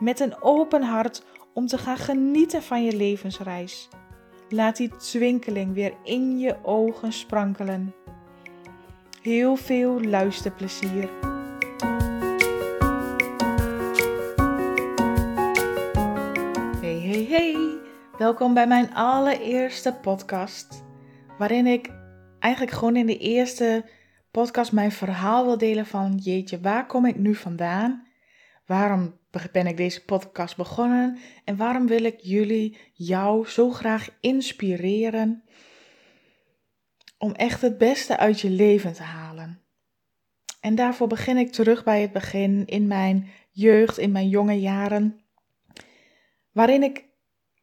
met een open hart om te gaan genieten van je levensreis. Laat die twinkeling weer in je ogen sprankelen. Heel veel luisterplezier. Hey, hey, hey. Welkom bij mijn allereerste podcast. Waarin ik eigenlijk gewoon in de eerste podcast mijn verhaal wil delen van jeetje, waar kom ik nu vandaan? Waarom ben ik deze podcast begonnen? En waarom wil ik jullie, jou, zo graag inspireren om echt het beste uit je leven te halen? En daarvoor begin ik terug bij het begin in mijn jeugd, in mijn jonge jaren, waarin ik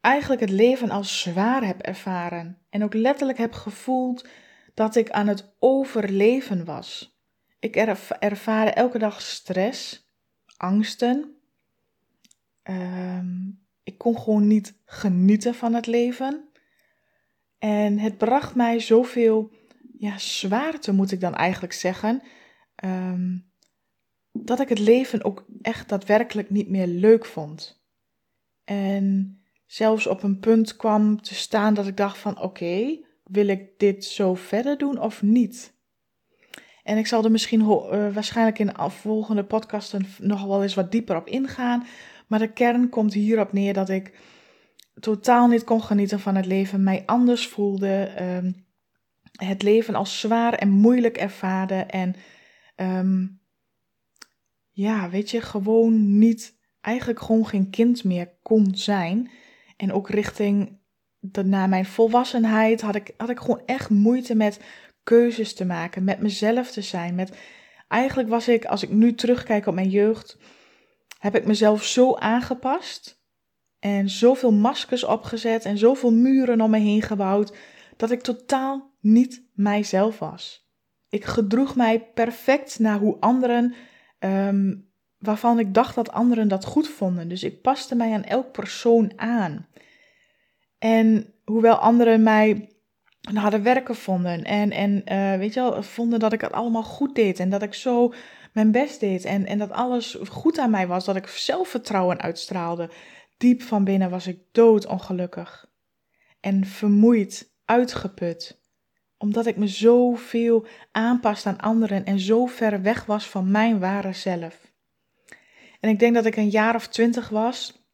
eigenlijk het leven als zwaar heb ervaren en ook letterlijk heb gevoeld dat ik aan het overleven was. Ik erv ervaarde elke dag stress, angsten. Ehm, ik kon gewoon niet genieten van het leven. En het bracht mij zoveel ja, zwaarte, moet ik dan eigenlijk zeggen. Um, dat ik het leven ook echt daadwerkelijk niet meer leuk vond. En zelfs op een punt kwam te staan dat ik dacht van oké, wil ik dit zo verder doen of niet? En ik zal er misschien uh, waarschijnlijk in de volgende podcasten nog wel eens wat dieper op ingaan. Maar de kern komt hierop neer dat ik totaal niet kon genieten van het leven, mij anders voelde, um, het leven als zwaar en moeilijk ervaarde en um, ja, weet je, gewoon niet, eigenlijk gewoon geen kind meer kon zijn. En ook richting de, na mijn volwassenheid had ik, had ik gewoon echt moeite met keuzes te maken, met mezelf te zijn. Met, eigenlijk was ik, als ik nu terugkijk op mijn jeugd, heb ik mezelf zo aangepast en zoveel maskers opgezet en zoveel muren om me heen gebouwd, dat ik totaal niet mijzelf was. Ik gedroeg mij perfect naar hoe anderen, um, waarvan ik dacht dat anderen dat goed vonden. Dus ik paste mij aan elk persoon aan. En hoewel anderen mij een harde werken vonden en, en uh, weet je wel, vonden dat ik het allemaal goed deed en dat ik zo mijn best deed en, en dat alles goed aan mij was, dat ik zelfvertrouwen uitstraalde. Diep van binnen was ik doodongelukkig en vermoeid, uitgeput, omdat ik me zoveel aanpaste aan anderen en zo ver weg was van mijn ware zelf. En ik denk dat ik een jaar of twintig was,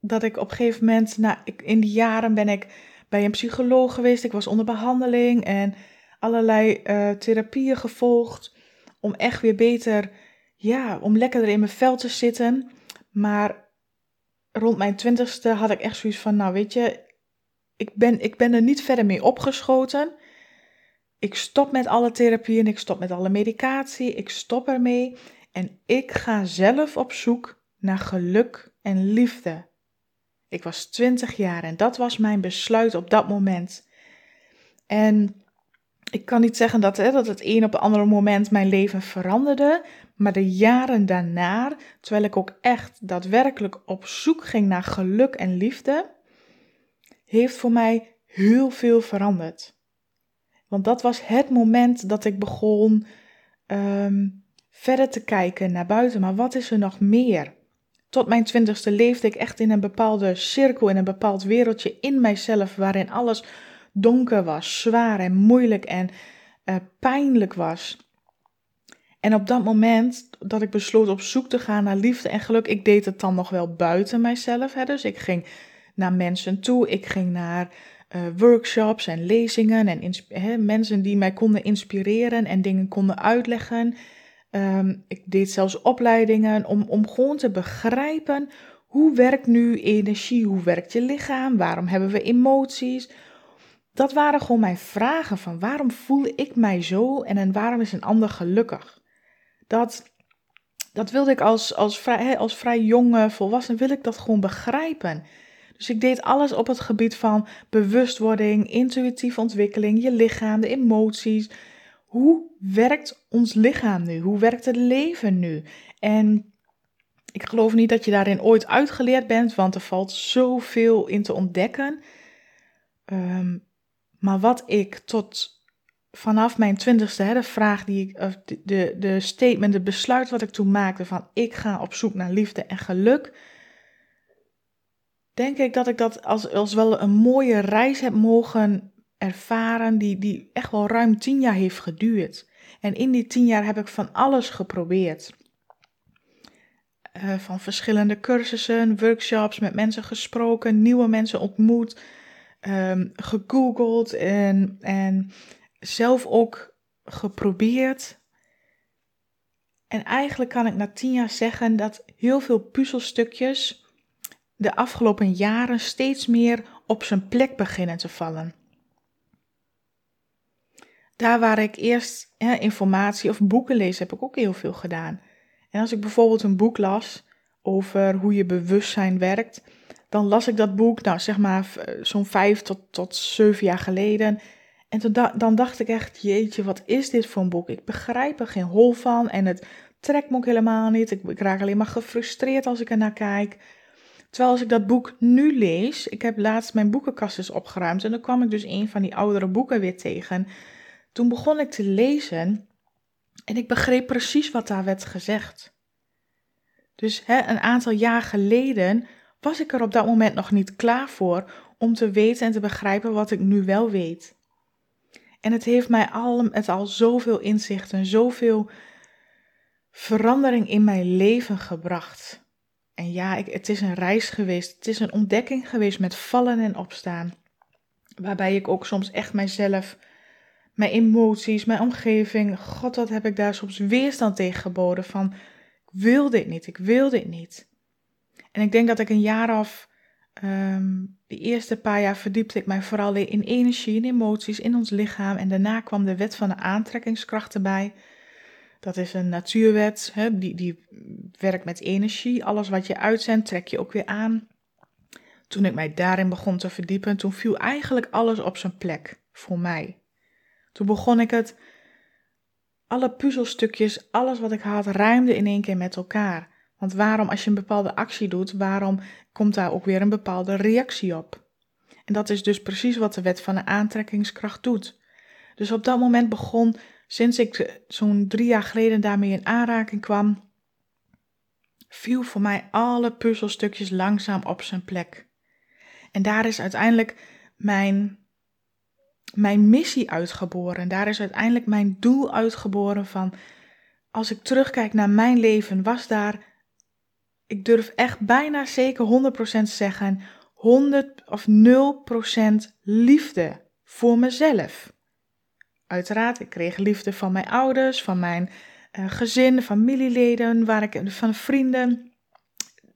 dat ik op een gegeven moment, nou, in die jaren ben ik bij een psycholoog geweest, ik was onder behandeling en allerlei uh, therapieën gevolgd om echt weer beter, ja, om lekkerder in mijn vel te zitten. Maar rond mijn twintigste had ik echt zoiets van, nou weet je, ik ben, ik ben er niet verder mee opgeschoten. Ik stop met alle therapieën, ik stop met alle medicatie, ik stop ermee. En ik ga zelf op zoek naar geluk en liefde. Ik was 20 jaar en dat was mijn besluit op dat moment. En ik kan niet zeggen dat, hè, dat het een op het andere moment mijn leven veranderde, maar de jaren daarna, terwijl ik ook echt daadwerkelijk op zoek ging naar geluk en liefde, heeft voor mij heel veel veranderd. Want dat was het moment dat ik begon um, verder te kijken naar buiten. Maar wat is er nog meer? Tot mijn twintigste leefde ik echt in een bepaalde cirkel, in een bepaald wereldje in mijzelf, waarin alles donker was, zwaar en moeilijk en uh, pijnlijk was. En op dat moment dat ik besloot op zoek te gaan naar liefde en geluk, ik deed het dan nog wel buiten mijzelf. Hè? Dus ik ging naar mensen toe, ik ging naar uh, workshops en lezingen en hè, mensen die mij konden inspireren en dingen konden uitleggen. Um, ik deed zelfs opleidingen om, om gewoon te begrijpen hoe werkt nu energie, hoe werkt je lichaam, waarom hebben we emoties. Dat waren gewoon mijn vragen van waarom voel ik mij zo en, en waarom is een ander gelukkig. Dat dat wilde ik als, als, vrij, als vrij jonge volwassen, wil ik dat gewoon begrijpen. Dus ik deed alles op het gebied van bewustwording, intuïtieve ontwikkeling, je lichaam, de emoties. Hoe werkt ons lichaam nu? Hoe werkt het leven nu? En ik geloof niet dat je daarin ooit uitgeleerd bent, want er valt zoveel in te ontdekken. Ehm, maar wat ik tot vanaf mijn twintigste, hè, de vraag die ik, de, de, de statement, het besluit wat ik toen maakte van ik ga op zoek naar liefde en geluk, denk ik dat ik dat als, als wel een mooie reis heb mogen ervaren, die, die echt wel ruim tien jaar heeft geduurd. En in die tien jaar heb ik van alles geprobeerd. Uh, van verschillende cursussen, workshops, met mensen gesproken, nieuwe mensen ontmoet, um, gegoogeld en, en zelf ook geprobeerd. En eigenlijk kan ik na tien jaar zeggen dat heel veel puzzelstukjes de afgelopen jaren steeds meer op zijn plek beginnen te vallen. Daar waar ik eerst informatie of boeken lees, heb ik ook heel veel gedaan. En als ik bijvoorbeeld een boek las over hoe je bewustzijn werkt, dan las ik dat boek, nou zeg maar eh, zo'n vijf tot, tot zeven jaar geleden. En toen dan dacht ik echt, jeetje, wat is dit voor een boek? Ik begrijp er geen hol van en het trekt me ook helemaal niet. Ik, ik raak alleen maar gefrustreerd als ik er naar kijk. Terwijl als ik dat boek nu lees, ik heb laatst mijn boekenkast eens opgeruimd en dan kwam ik dus een van die oudere boeken weer tegen. Toen begon ik te lezen en ik begreep precies wat daar werd gezegd. Dus hè, een aantal jaar geleden was ik er op dat moment nog niet klaar voor om te weten en te begrijpen wat ik nu wel weet. En het heeft mij al, het al zoveel inzicht en zoveel verandering in mijn leven gebracht. En ja, ik, het is een reis geweest. Het is een ontdekking geweest met vallen en opstaan. Waarbij ik ook soms echt mijzelf, mijn emoties, mijn omgeving, god wat heb ik daar soms weerstand tegen geboden van ik wil dit niet, ik wil dit niet. En ik denk dat ik een jaar of, um, de eerste paar jaar verdiepte ik mij vooral in energie en emoties in ons lichaam. En daarna kwam de wet van de aantrekkingskracht erbij. Dat is een natuurwet, hè, die, die werkt met energie. Alles wat je uitzendt, trek je ook weer aan. Toen ik mij daarin begon te verdiepen, toen viel eigenlijk alles op zijn plek voor mij. Toen begon ik het, alle puzzelstukjes, alles wat ik had, ruimde in één keer met elkaar. Want waarom, als je een bepaalde actie doet, waarom komt daar ook weer een bepaalde reactie op? En dat is dus precies wat de wet van de aantrekkingskracht doet. Dus op dat moment begon sinds ik zo'n drie jaar geleden daarmee in aanraking kwam, viel voor mij alle puzzelstukjes langzaam op zijn plek. En daar is uiteindelijk mijn, mijn missie uitgeboren. Daar is uiteindelijk mijn doel uitgeboren van, als ik terugkijk naar mijn leven, was daar, ik durf echt bijna zeker 100% zeggen, 100 of 0% liefde voor mezelf. Uiteraard, ik kreeg liefde van mijn ouders, van mijn uh, gezin, familieleden, waar ik, van vrienden.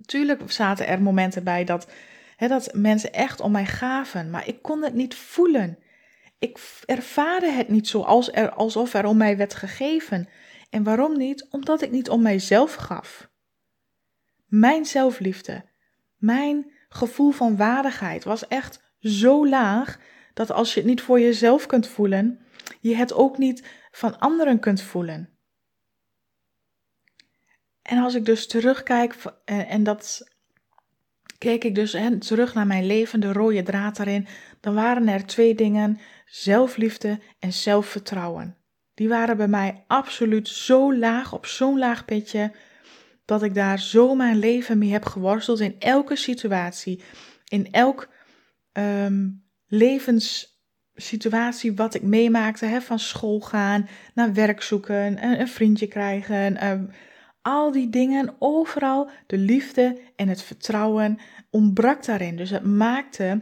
Tuurlijk zaten er momenten bij dat, hè, dat mensen echt om mij gaven, maar ik kon het niet voelen. Ik ervaarde het niet zo als er, alsof er om mij werd gegeven. En waarom niet? Omdat ik niet om mijzelf gaf. Mijn zelfliefde, mijn gevoel van waardigheid was echt zo laag dat als je het niet voor jezelf kunt voelen, je het ook niet van anderen kunt voelen. En als ik dus terugkijk, eh, en dat keek ik dus terug naar mijn leven, de rode draad daarin, dan waren er twee dingen: zelfliefde en zelfvertrouwen. Die waren bij mij absoluut zo laag, op zo'n laag pitje, dat ik daar zo mijn leven mee heb geworsteld in elke situatie, in elk um, levens situatie wat ik meemaakte, hè, van school gaan, naar werk zoeken, een, een vriendje krijgen, ehm, al die dingen, overal de liefde en het vertrouwen ontbrak daarin. Dus het maakte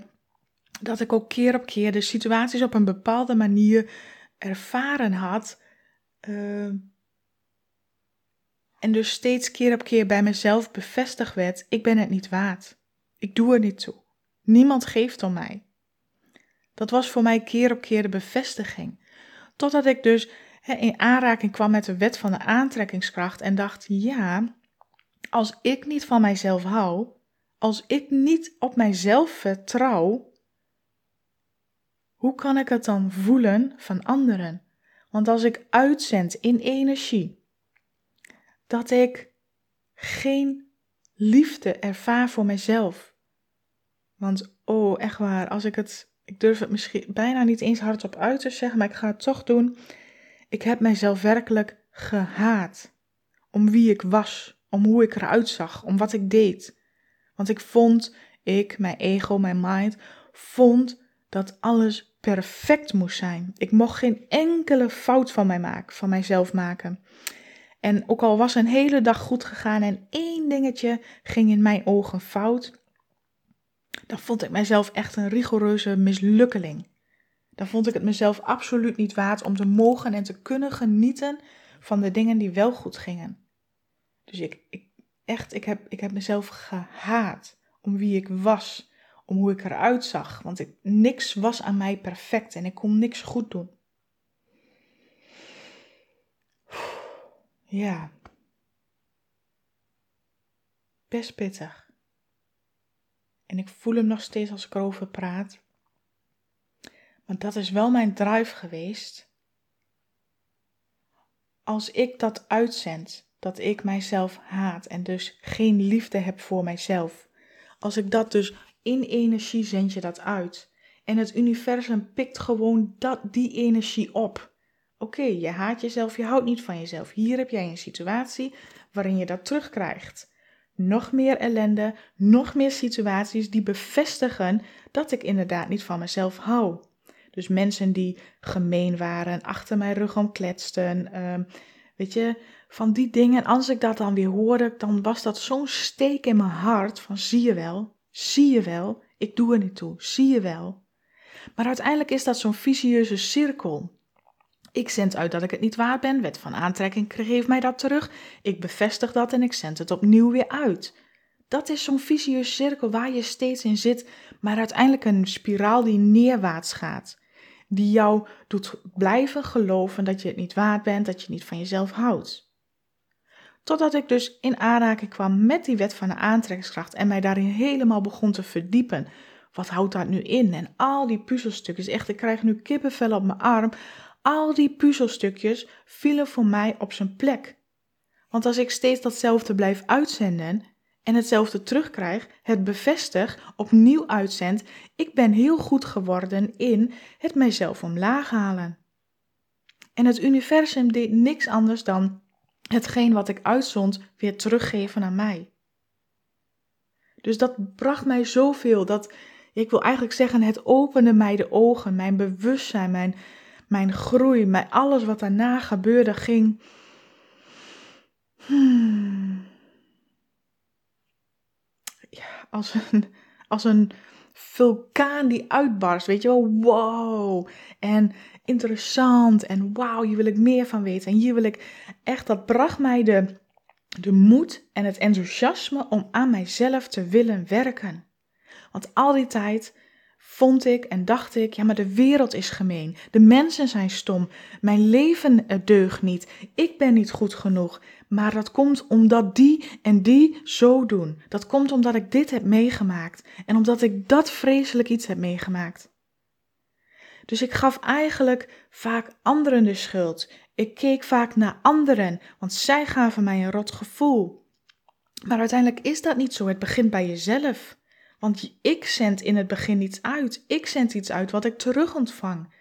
dat ik ook keer op keer de situaties op een bepaalde manier ervaren had. Ehm, en dus steeds keer op keer bij mezelf bevestigd werd: ik ben het niet waard. Ik doe er niet toe. Niemand geeft om mij. Dat was voor mij keer op keer de bevestiging. Totdat ik dus in aanraking kwam met de wet van de aantrekkingskracht en dacht: ja, als ik niet van mijzelf hou, als ik niet op mijzelf vertrouw, hoe kan ik het dan voelen van anderen? Want als ik uitzend in energie dat ik geen liefde ervaar voor mezelf. Want oh, echt waar, als ik het, ik durf het misschien bijna niet eens hardop uit te zeggen, maar ik ga het toch doen. Ik heb mijzelf werkelijk gehaat. Om wie ik was, om hoe ik eruit zag, om wat ik deed. Want ik vond, ik, mijn ego, mijn mind, vond dat alles perfect moest zijn. Ik mocht geen enkele fout van mij maken, van mijzelf maken. En ook al was een hele dag goed gegaan en één dingetje ging in mijn ogen fout, dan vond ik mijzelf echt een rigoureuze mislukkeling. Dan vond ik het mezelf absoluut niet waard om te mogen en te kunnen genieten van de dingen die wel goed gingen. Dus ik, ik echt, ik heb, ik heb mezelf gehaat om wie ik was, om hoe ik eruit zag, want ik, niks was aan mij perfect en ik kon niks goed doen. Ja. Best pittig. En ik voel hem nog steeds als ik erover praat. Maar dat is wel mijn drive geweest. Als ik dat uitzend, dat ik mijzelf haat en dus geen liefde heb voor mijzelf. Als ik dat dus in energie zend je dat uit. En het universum pikt gewoon dat, die energie op. Oké, je haat jezelf, je houdt niet van jezelf. Hier heb jij een situatie waarin je dat terugkrijgt. Nog meer ellende, nog meer situaties die bevestigen dat ik inderdaad niet van mezelf hou. Dus mensen die gemeen waren, achter mijn rug om kletsten, ehm, weet je, van die dingen. En als ik dat dan weer hoorde, dan was dat zo'n steek in mijn hart van zie je wel, zie je wel, ik doe er niet toe, zie je wel. Maar uiteindelijk is dat zo'n vicieuze cirkel. Ik zend uit dat ik het niet waard ben. Wet van aantrekking geeft mij dat terug. Ik bevestig dat en ik zend het opnieuw weer uit. Dat is zo'n vicieuze cirkel waar je steeds in zit, maar uiteindelijk een spiraal die neerwaarts gaat. Die jou doet blijven geloven dat je het niet waard bent, dat je niet van jezelf houdt. Totdat ik dus in aanraking kwam met die wet van de aantrekkingskracht en mij daarin helemaal begon te verdiepen. Wat houdt dat nu in? En al die puzzelstukjes, echt, ik krijg nu kippenvel op mijn arm al die puzzelstukjes vielen voor mij op zijn plek. Want als ik steeds datzelfde blijf uitzenden en hetzelfde terugkrijg, het bevestig, opnieuw uitzend, ik ben heel goed geworden in het mijzelf omlaag halen. En het universum deed niks anders dan hetgeen wat ik uitzond weer teruggeven aan mij. Dus dat bracht mij zoveel dat ik wil eigenlijk zeggen, het opende mij de ogen, mijn bewustzijn, mijn, mijn groei, mijn alles wat daarna gebeurde, ging. Hmm, ja, als een, als een vulkaan die uitbarst. Weet je wel, wow. En interessant. En wauw, hier wil ik meer van weten. En hier wil ik echt, dat bracht mij de, de moed en het enthousiasme om aan mijzelf te willen werken. Want al die tijd vond ik en dacht ik, ja, maar de wereld is gemeen. De mensen zijn stom. Mijn leven deugt niet. Ik ben niet goed genoeg. Maar dat komt omdat die en die zo doen. Dat komt omdat ik dit heb meegemaakt en omdat ik dat vreselijk iets heb meegemaakt. Dus ik gaf eigenlijk vaak anderen de schuld. Ik keek vaak naar anderen, want zij gaven mij een rot gevoel. Maar uiteindelijk is dat niet zo. Het begint bij jezelf. Want ik zend in het begin iets uit. Ik zend iets uit wat ik terug ontvang.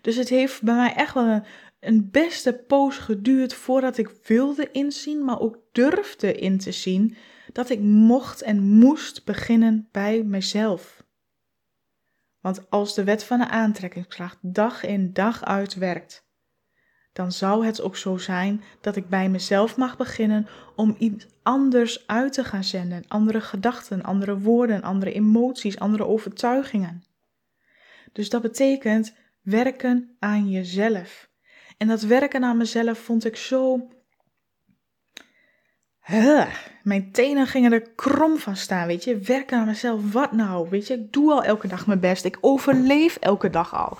Dus het heeft bij mij echt wel een, een beste poos geduurd voordat ik wilde inzien, maar ook durfde in te zien dat ik mocht en moest beginnen bij mezelf. Want als de wet van de aantrekkingskracht dag in dag uit werkt, dan zou het ook zo zijn dat ik bij mezelf mag beginnen om iets anders uit te gaan zenden. Andere gedachten, andere woorden, andere emoties, andere overtuigingen. Dus dat betekent werken aan jezelf. En dat werken aan mezelf vond ik zo. Huh, mijn tenen gingen er krom van staan, weet je. Werken aan mezelf, wat nou? Weet je, ik doe al elke dag mijn best. Ik overleef elke dag al.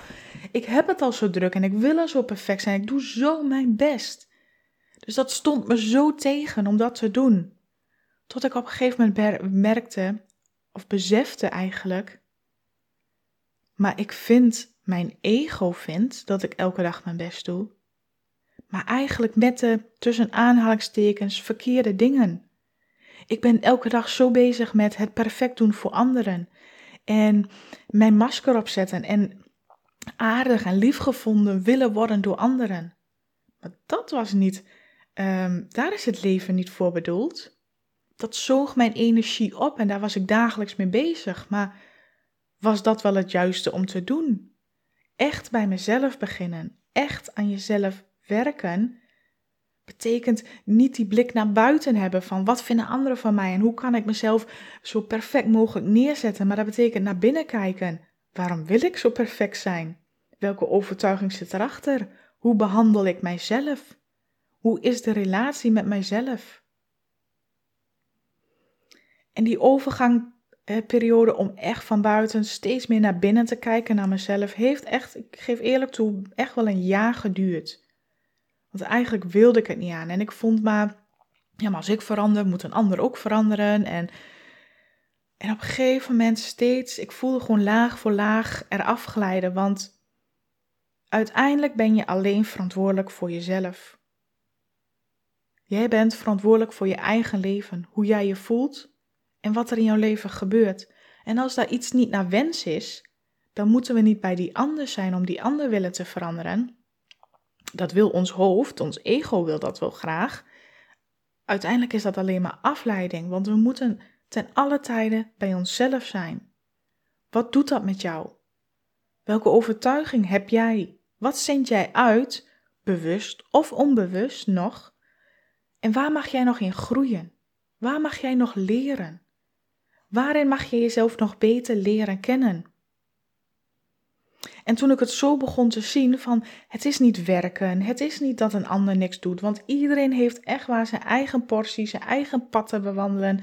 Ik heb het al zo druk en ik wil er zo perfect zijn. Ik doe zo mijn best. Dus dat stond me zo tegen om dat te doen. Tot ik op een gegeven moment merkte, of besefte eigenlijk, maar ik vind, mijn ego vindt dat ik elke dag mijn best doe. Maar eigenlijk met de tussen aanhalingstekens verkeerde dingen. Ik ben elke dag zo bezig met het perfect doen voor anderen. En mijn masker opzetten en aardig en liefgevonden willen worden door anderen. Maar dat was niet, um, daar is het leven niet voor bedoeld. Dat zoog mijn energie op en daar was ik dagelijks mee bezig. Maar was dat wel het juiste om te doen? Echt bij mezelf beginnen, echt aan jezelf werken, betekent niet die blik naar buiten hebben van wat vinden anderen van mij en hoe kan ik mezelf zo perfect mogelijk neerzetten. Maar dat betekent naar binnen kijken. Waarom wil ik zo perfect zijn? Welke overtuiging zit erachter? Hoe behandel ik mijzelf? Hoe is de relatie met mijzelf? En die overgangperiode om echt van buiten steeds meer naar binnen te kijken naar mezelf, heeft echt, ik geef eerlijk toe, echt wel een jaar geduurd. Want eigenlijk wilde ik het niet aan. En ik vond maar, ja, maar als ik verander, moet een ander ook veranderen. En, en op een gegeven moment steeds, ik voelde gewoon laag voor laag eraf glijden. Want Uiteindelijk ben je alleen verantwoordelijk voor jezelf. Jij bent verantwoordelijk voor je eigen leven, hoe jij je voelt en wat er in jouw leven gebeurt. En als daar iets niet naar wens is, dan moeten we niet bij die ander zijn om die ander willen te veranderen. Dat wil ons hoofd, ons ego wil dat wel graag. Uiteindelijk is dat alleen maar afleiding, want we moeten ten alle tijden bij onszelf zijn. Wat doet dat met jou? Welke overtuiging heb jij? Wat zend jij uit, bewust of onbewust nog? En waar mag jij nog in groeien? Waar mag jij nog leren? Waarin mag je jezelf nog beter leren kennen? En toen ik het zo begon te zien van het is niet werken, het is niet dat een ander niks doet, want iedereen heeft echt waar zijn eigen portie, zijn eigen pad te bewandelen.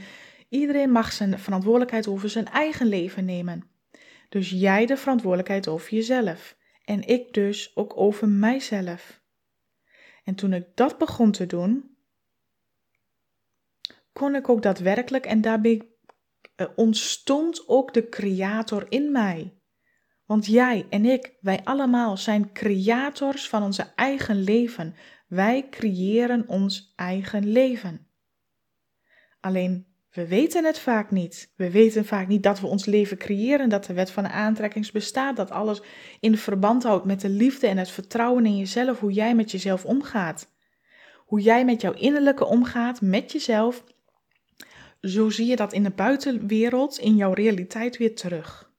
Iedereen mag zijn verantwoordelijkheid over zijn eigen leven nemen. Dus jij de verantwoordelijkheid over jezelf. En ik dus ook over mijzelf. En toen ik dat begon te doen, kon ik ook daadwerkelijk, en daarbij uh, ontstond ook de creator in mij. Want jij en ik, wij allemaal zijn creators van onze eigen leven. Wij creëren ons eigen leven. Alleen we weten het vaak niet. We weten vaak niet dat we ons leven creëren, dat de wet van de bestaat, dat alles in verband houdt met de liefde en het vertrouwen in jezelf, hoe jij met jezelf omgaat. Hoe jij met jouw innerlijke omgaat, met jezelf, zo zie je dat in de buitenwereld, in jouw realiteit weer terug.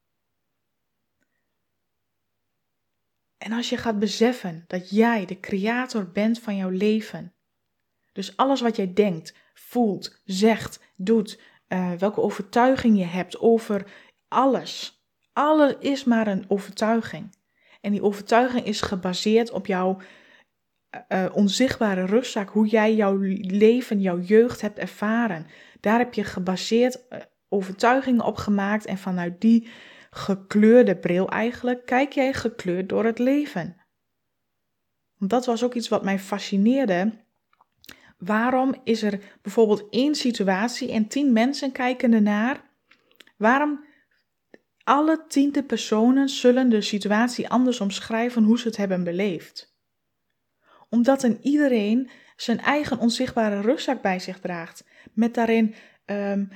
En als je gaat beseffen dat jij de creator bent van jouw leven, dus alles wat jij denkt, voelt, zegt, doet, uh, welke overtuiging je hebt over alles. Alles is maar een overtuiging. En die overtuiging is gebaseerd op jouw uh, onzichtbare rugzak, hoe jij jouw leven, jouw jeugd hebt ervaren. Daar heb je gebaseerd overtuigingen op gemaakt en vanuit die gekleurde bril eigenlijk kijk jij gekleurd door het leven. Dat was ook iets wat mij fascineerde Waarom is er bijvoorbeeld één situatie en tien mensen kijken ernaar? Waarom alle tiende personen zullen de situatie anders omschrijven hoe ze het hebben beleefd? Omdat een iedereen zijn eigen onzichtbare rugzak bij zich draagt, met daarin um,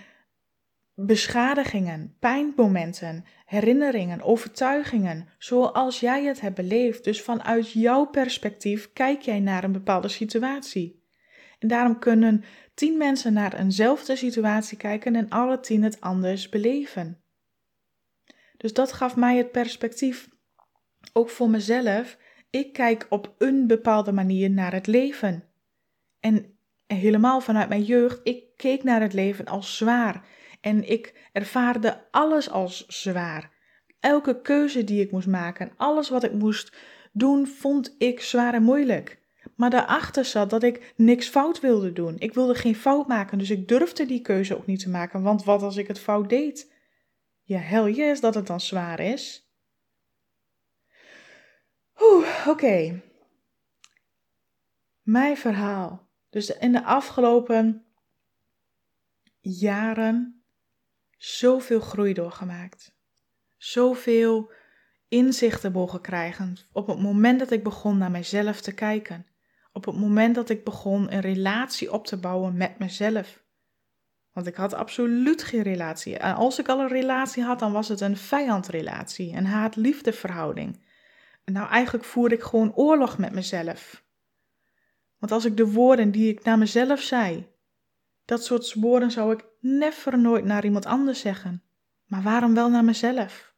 beschadigingen, pijnmomenten, herinneringen, overtuigingen, zoals jij het hebt beleefd. Dus vanuit jouw perspectief kijk jij naar een bepaalde situatie. En daarom kunnen tien mensen naar eenzelfde situatie kijken en alle tien het anders beleven. Dus dat gaf mij het perspectief, ook voor mezelf. Ik kijk op een bepaalde manier naar het leven. En helemaal vanuit mijn jeugd, ik keek naar het leven als zwaar. En ik ervaarde alles als zwaar. Elke keuze die ik moest maken, alles wat ik moest doen, vond ik zwaar en moeilijk. Maar daarachter zat dat ik niks fout wilde doen. Ik wilde geen fout maken, dus ik durfde die keuze ook niet te maken. Want wat als ik het fout deed? Ja, hel yes dat het dan zwaar is. Oké. Mijn verhaal. Dus in de afgelopen jaren zoveel groei doorgemaakt. Zoveel inzichten mogen krijgen. Op het moment dat ik begon naar mezelf te kijken. Op het moment dat ik begon een relatie op te bouwen met mezelf. Want ik had absoluut geen relatie. En als ik al een relatie had, dan was het een vijandrelatie, een haat-liefde verhouding. Nou, eigenlijk voerde ik gewoon oorlog met mezelf. Want als ik de woorden die ik naar mezelf zei, dat soort woorden zou ik never nooit naar iemand anders zeggen. Maar waarom wel naar mezelf?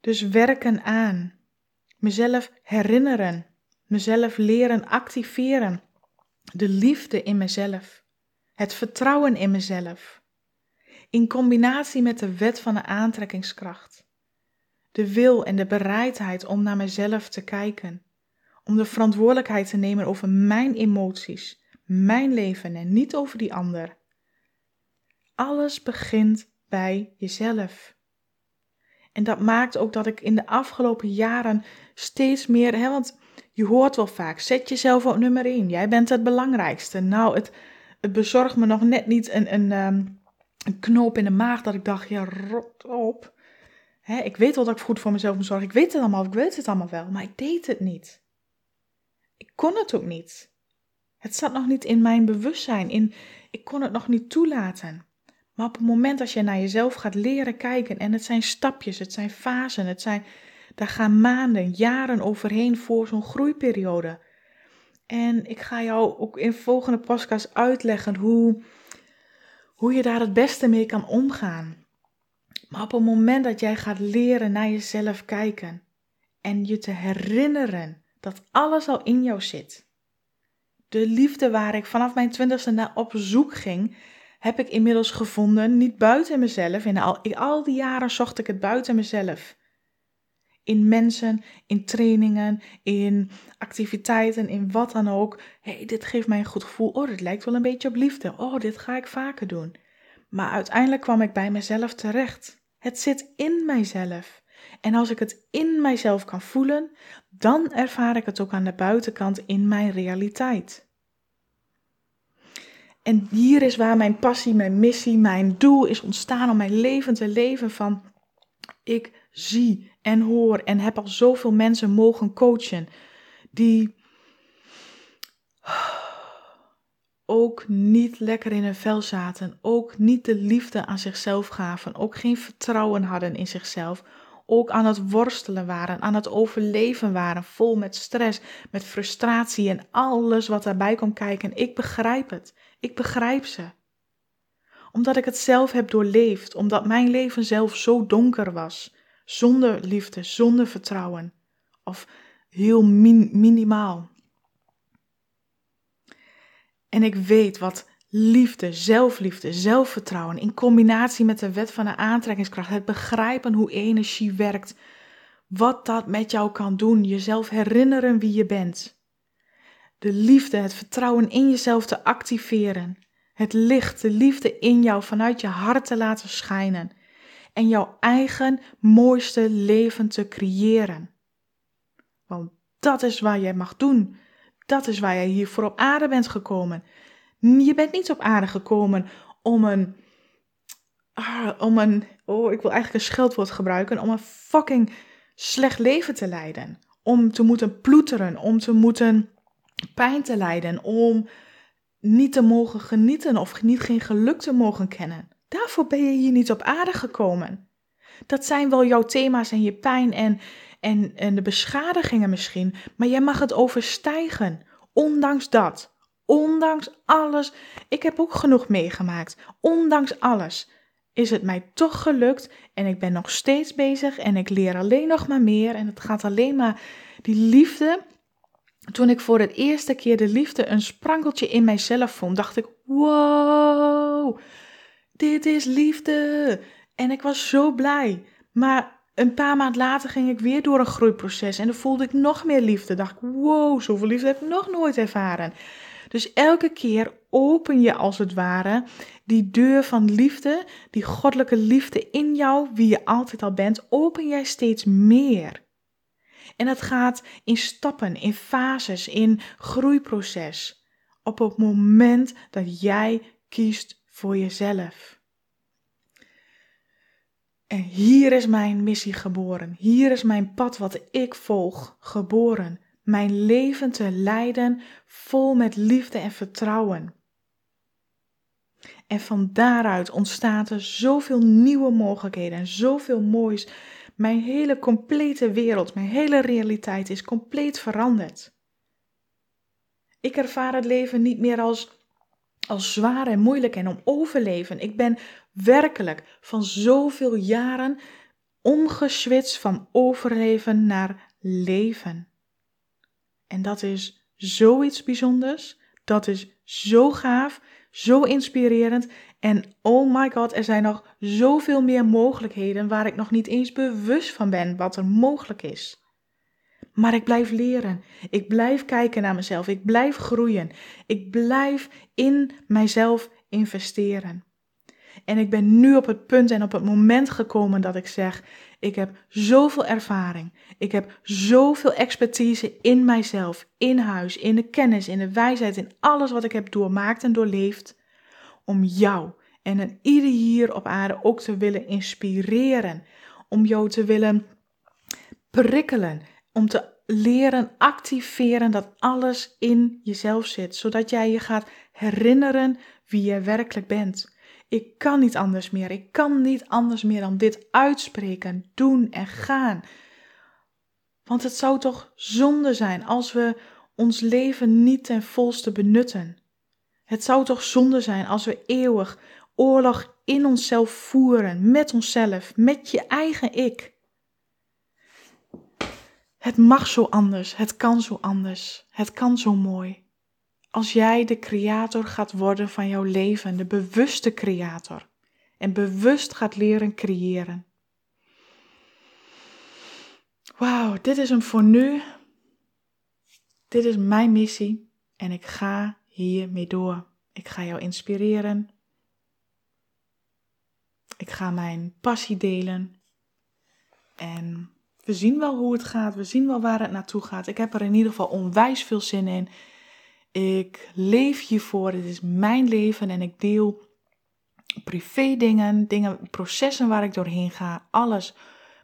Dus werken aan, mezelf herinneren, mezelf leren activeren, de liefde in mezelf, het vertrouwen in mezelf, in combinatie met de wet van de aantrekkingskracht, de wil en de bereidheid om naar mezelf te kijken, om de verantwoordelijkheid te nemen over mijn emoties, mijn leven en niet over die ander. Alles begint bij jezelf. En dat maakt ook dat ik in de afgelopen jaren steeds meer, hè, want je hoort wel vaak, zet jezelf op nummer 1. Jij bent het belangrijkste. Nou, het, bezorgt me nog net niet een, een, ehm, een knoop in de maag dat ik dacht, ja, rot op. Hè, ik weet wel dat ik goed voor mezelf moet zorgen. Ik weet het allemaal, ik weet het allemaal wel, maar ik deed het niet. Ik kon het ook niet. Het zat nog niet in mijn bewustzijn. In, ik kon het nog niet toelaten. Maar op het moment dat je naar jezelf gaat leren kijken, en het zijn stapjes, het zijn fasen, het zijn, daar gaan maanden, jaren overheen voor zo'n groeiperiode. En ik ga jou ook in volgende podcast uitleggen hoe, hoe je daar het beste mee kan omgaan. Maar op het moment dat jij gaat leren naar jezelf kijken en je te herinneren dat alles al in jou zit. De liefde waar ik vanaf mijn twintigste naar op zoek ging, heb ik inmiddels gevonden, niet buiten mezelf. In al, al die jaren zocht ik het buiten mezelf. In mensen, in trainingen, in activiteiten, in wat dan ook. hey, dit geeft mij een goed gevoel. Oh, dit lijkt wel een beetje op liefde. Oh, dit ga ik vaker doen. Maar uiteindelijk kwam ik bij mezelf terecht. Het zit in mijzelf. En als ik het in mijzelf kan voelen, dan ervaar ik het ook aan de buitenkant in mijn realiteit. En hier is waar mijn passie, mijn missie, mijn doel is ontstaan om mijn leven te leven van ik zie en hoor en heb al zoveel mensen mogen coachen die ook niet lekker in hun vel zaten, ook niet de liefde aan zichzelf gaven, ook geen vertrouwen hadden in zichzelf, ook aan het worstelen waren, aan het overleven waren, vol met stress, met frustratie en alles wat daarbij komt kijken. Ik begrijp het. Ik begrijp ze. Omdat ik het zelf heb doorleefd, omdat mijn leven zelf zo donker was, zonder liefde, zonder vertrouwen, of heel minimaal. En ik weet wat liefde, zelfliefde, zelfvertrouwen in combinatie met de wet van de aantrekkingskracht, het begrijpen hoe energie werkt, wat dat met jou kan doen, jezelf herinneren wie je bent. De liefde, het vertrouwen in jezelf te activeren, het licht, de liefde in jou vanuit je hart te laten schijnen en jouw eigen mooiste leven te creëren. Want dat is waar jij mag doen. Dat is waar jij hier voor op aarde bent gekomen. Je bent niet op aarde gekomen om een. Ah, om een. Oh, ik wil eigenlijk een scheldwoord gebruiken. Om een fucking slecht leven te leiden. Om te moeten ploeteren. Om te moeten pijn te lijden. Om niet te mogen genieten of niet geen geluk te mogen kennen. Daarvoor ben je hier niet op aarde gekomen. Dat zijn wel jouw thema's en je pijn en, en, en de beschadigingen misschien, maar jij mag het overstijgen. Ondanks dat. Ondanks alles, ik heb ook genoeg meegemaakt. Ondanks alles is het mij toch gelukt en ik ben nog steeds bezig en ik leer alleen nog maar meer en het gaat alleen maar die liefde. Toen ik voor het eerste keer de liefde een sprankeltje in mijzelf vond, dacht ik: wow, dit is liefde. En ik was zo blij. Maar een paar maanden later ging ik weer door een groeiproces en dan voelde ik nog meer liefde. Dacht ik: wow, zoveel liefde heb ik nog nooit ervaren. Dus elke keer open je als het ware die deur van liefde, die goddelijke liefde in jou, wie je altijd al bent, open jij steeds meer. En dat gaat in stappen, in fases, in groeiproces. Op het moment dat jij kiest voor jezelf. En hier is mijn missie geboren. Hier is mijn pad wat ik volg geboren. Mijn leven te leiden vol met liefde en vertrouwen. En van daaruit ontstaat er zoveel nieuwe mogelijkheden en zoveel moois. Mijn hele complete wereld, mijn hele realiteit is compleet veranderd. Ik ervaar het leven niet meer als, als zwaar en moeilijk en om overleven. Ik ben werkelijk van zoveel jaren omgeswitst van overleven naar leven. En dat is zoiets bijzonders. Dat is zo gaaf, zo inspirerend. En oh my god, er zijn nog zoveel meer mogelijkheden waar ik nog niet eens bewust van ben wat er mogelijk is. Maar ik blijf leren. Ik blijf kijken naar mezelf. Ik blijf groeien. Ik blijf in mijzelf investeren. En ik ben nu op het punt en op het moment gekomen dat ik zeg: ik heb zoveel ervaring. Ik heb zoveel expertise in mijzelf, in huis, in de kennis, in de wijsheid, in alles wat ik heb doormaakt en doorleefd. Om jou en een ieder hier op aarde ook te willen inspireren. Om jou te willen prikkelen. Om te leren activeren dat alles in jezelf zit. Zodat jij je gaat herinneren wie je werkelijk bent. Ik kan niet anders meer. Ik kan niet anders meer dan dit uitspreken, doen en gaan. Want het zou toch zonde zijn als we ons leven niet ten volste benutten. Het zou toch zonde zijn als we eeuwig oorlog in onszelf voeren, met onszelf, met je eigen ik. Het mag zo anders, het kan zo anders, het kan zo mooi. Als jij de creator gaat worden van jouw leven, de bewuste creator, en bewust gaat leren creëren. Wauw, dit is hem voor nu. Dit is mijn missie en ik ga hiermee door. Ik ga jou inspireren. Ik ga mijn passie delen. En we zien wel hoe het gaat. We zien wel waar het naartoe gaat. Ik heb er in ieder geval onwijs veel zin in. Ik leef hiervoor. Het is mijn leven en ik deel privé dingen, dingen, processen waar ik doorheen ga. Alles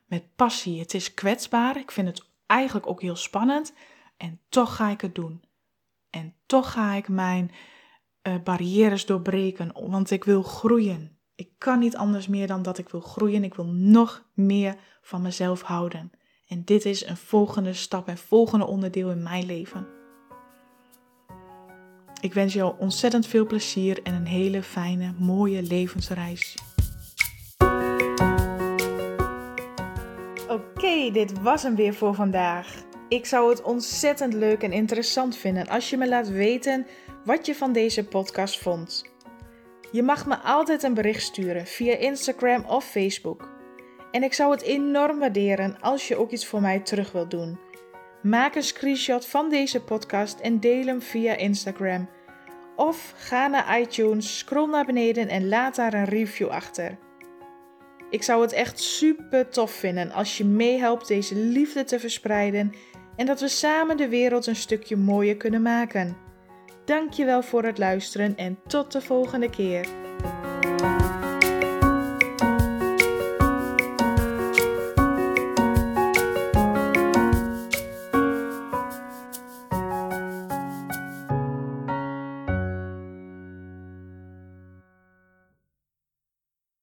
met passie. Het is kwetsbaar. Ik vind het eigenlijk ook heel spannend. En toch ga ik het doen. En toch ga ik mijn uh, barrières doorbreken, want ik wil groeien. Ik kan niet anders meer dan dat ik wil groeien. Ik wil nog meer van mezelf houden. En dit is een volgende stap en volgende onderdeel in mijn leven. Ik wens jou ontzettend veel plezier en een hele fijne, mooie levensreis. Oké, dit was hem weer voor vandaag. Ik zou het ontzettend leuk en interessant vinden als je me laat weten wat je van deze podcast vond. Je mag me altijd een bericht sturen via Instagram of Facebook. En ik zou het enorm waarderen als je ook iets voor mij terug wilt doen. Maak een screenshot van deze podcast en deel hem via Instagram. Of ga naar iTunes, scroll naar beneden en laat daar een review achter. Ik zou het echt super tof vinden als je meehelpt deze liefde te verspreiden en dat we samen de wereld een stukje mooier kunnen maken. Dankjewel voor het luisteren en tot de volgende keer.